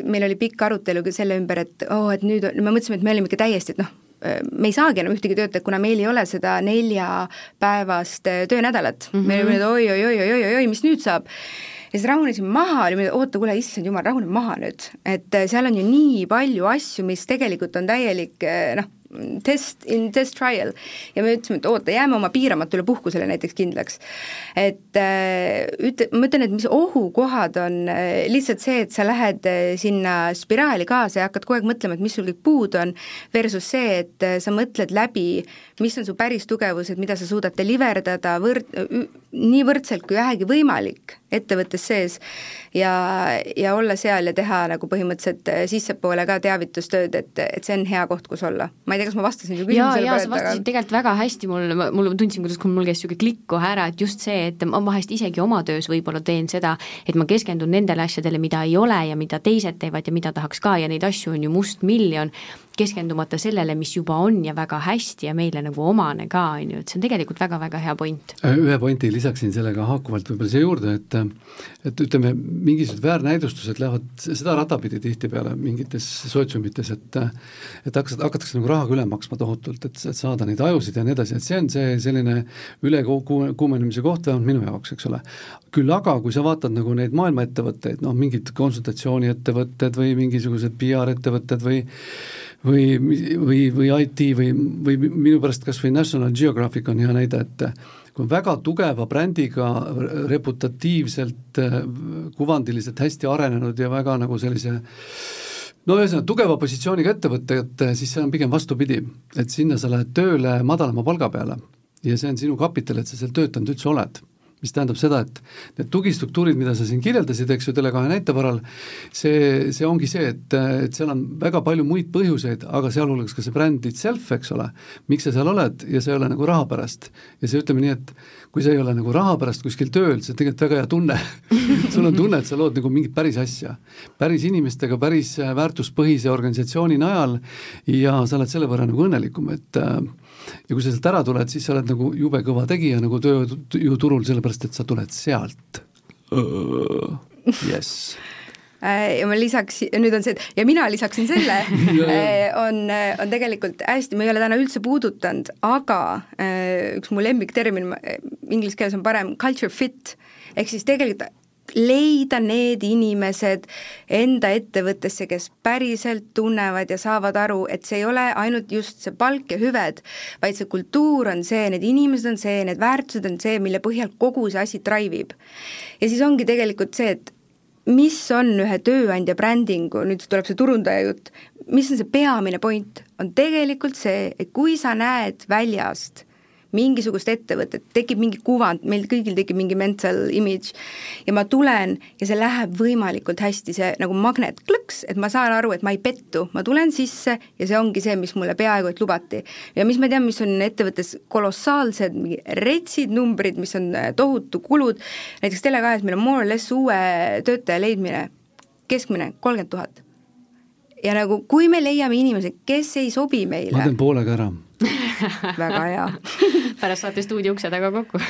meil oli pikk arutelu ka selle ümber, et oo oh,, et nüüd, me mõtlesime, et me olime ikka täiesti, et noh, me ei saagi enam ühtegi töötajat, kuna meil ei ole seda neljapäevast äh, töönädalat mm. -hmm. me olime, oi-oi-oi-oi-oi-oi, mis nüüd saab? ja siis rahunesime maha, olime, oota, kuule, issand jumal, rahune maha nüüd. et äh, seal on ju nii palju asju, mis tegelikult on täielik äh, noh, test, in test trial. ja me ütlesime, et oota, jääme oma piiramatule puhkusele näiteks kindlaks. et äh, ütle, ma ütlen, et mis ohukohad on äh, lihtsalt see, et sa lähed äh, sinna spiraali kaasa ja hakkad kogu aeg mõtlema, et mis sul kõik puudu on, versus see, et sa mõtled läbi, mis on su päris tugevused, mida sa suudad deliver dada võrd-, nii võrdselt kui vähegi võimalik ettevõttes sees ja, ja olla seal ja teha nagu põhimõtteliselt sissepoole ka teavitustööd, et, et see on hea koht, kus olla. ma ei tea, kas ma vastasin su küsimusele jaa, jaa, sa vastasid aga... tegelikult väga hästi, mul, mul tundsin, kuidas mul käis niisugune klikk kohe ära, et just see, et ma vahest isegi oma töös võib-olla teen seda, et ma keskendun nendele asjadele, mida ei ole ja mida teised teevad ja mida tahaks ka ja neid asju on ju mustmiljon, keskendumata sellele, mis juba on ja väga hästi ja meile nagu omane ka, on ju, et see on tegelikult väga-väga hea point. Äh, ühe pointi lisaksin sellega haakuvalt võib-olla siia juurde, et et ütleme, mingisugused väärnäidustused lähevad seda rada pidi tihtipeale mingites sootsiumites, et et hakkasid, hakatakse nagu rahaga üle maksma tohutult, et, et saada neid ajusid ja nii edasi, et see on see selline ülekuumenemise koht vähemalt minu jaoks, eks ole. küll aga, kui sa vaatad nagu neid maailma ettevõtteid, noh mingid konsultatsiooniettevõtted või mingisugused PR-ettevõtted või või, või, või IT või, või minu pärast kas või National Geographic on hea näide, et kui on väga tugeva brändiga, reputatiivselt, kuvandiliselt hästi arenenud ja väga nagu sellise no ühesõnaga, tugeva positsiooniga ettevõte, et siis see on pigem vastupidi, et sinna sa lähed tööle madalama palga peale. Ja see on sinu kapital, et sa seal töötanud üldse oled mis tähendab seda, et need tugistruktuurid, mida sa siin kirjeldasid, eks ju, Tele2 näite varal, see, see ongi see, et, et seal on väga palju muid põhjuseid, aga sealhulgas ka see bränd itself, eks ole, miks sa seal oled ja see ei ole nagu raha pärast. ja see, ütleme nii, et kui sa ei ole nagu raha pärast kuskil tööl, see on tegelikult väga hea tunne sul on tunne, et sa lood nagu mingit päris asja. päris inimestega, päris väärtuspõhise organisatsiooni najal ja sa oled selle võrra nagu õnnelikum, et äh, ja kui sa sealt ära tuled, siis sa oled nagu jube kõva tegija nagu tööjõuturul, sellepärast et sa tuled sealt. Jess äh, ja ma lisaks, nüüd on see, et ja mina lisaksin selle äh, on, on tegelikult hästi, ma ei ole täna üldse puudutanud, aga äh, üks mu lemmiktermin inglise keeles on parem culture fit, ehk siis tegelikult leida need inimesed enda ettevõttesse, kes päriselt tunnevad ja saavad aru, et see ei ole ainult just see palk ja hüved, vaid see kultuur on see, need inimesed on see, need väärtused on see, mille põhjal kogu see asi drive ib. ja siis ongi tegelikult see, et mis on ühe tööandja brändingu, nüüd tuleb see turundaja jutt, mis on see peamine point, on tegelikult see, et kui sa näed väljast mingisugust ettevõtet, tekib mingi kuvand, meil kõigil tekib mingi mental image ja ma tulen ja see läheb võimalikult hästi, see nagu magnet klõks, et ma saan aru, et ma ei pettu, ma tulen sisse ja see ongi see, mis mulle peaaegu et lubati. ja mis ma tean, mis on ettevõttes kolossaalsed retsid numbrid, mis on äh, tohutu kulud, näiteks Tele2-s meil on more or less uue töötaja leidmine, keskmine kolmkümmend tuhat. ja nagu, kui me leiame inimese, kes ei sobi meile ma teen poolega ära väga hea. Pärast saate stuudio ukse taga kokku.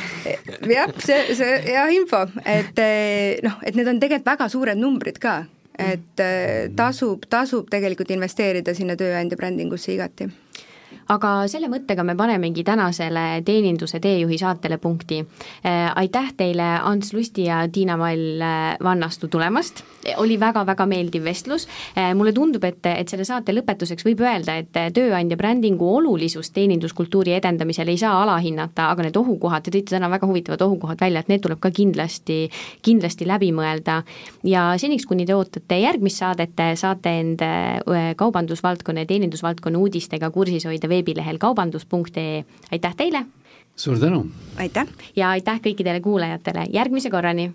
Jah, see, see hea info, et eh, noh, et need on tegelikult väga suured numbrid ka, et eh, tasub, tasub tegelikult investeerida sinna tööandja brändingusse igati aga selle mõttega me panemegi tänasele teeninduse teejuhi saatele punkti. Äh, aitäh teile, Ants Lusti ja Tiina Mall äh, Vannastu tulemast, oli väga-väga meeldiv vestlus, äh, mulle tundub, et, et selle saate lõpetuseks võib öelda, et tööandja brändingu olulisust teeninduskultuuri edendamisel ei saa alahinnata, aga need ohukohad, te tõite täna väga huvitavad ohukohad välja, et need tuleb ka kindlasti, kindlasti läbi mõelda. ja seniks, kuni te ootate järgmist saadet, saate end kaubandusvaldkonna ja teenindusvaldkonna uudistega kursis hoida veebis veebilehel kaubandus.ee, aitäh teile! suur tänu! aitäh! ja aitäh kõikidele kuulajatele, järgmise korrani!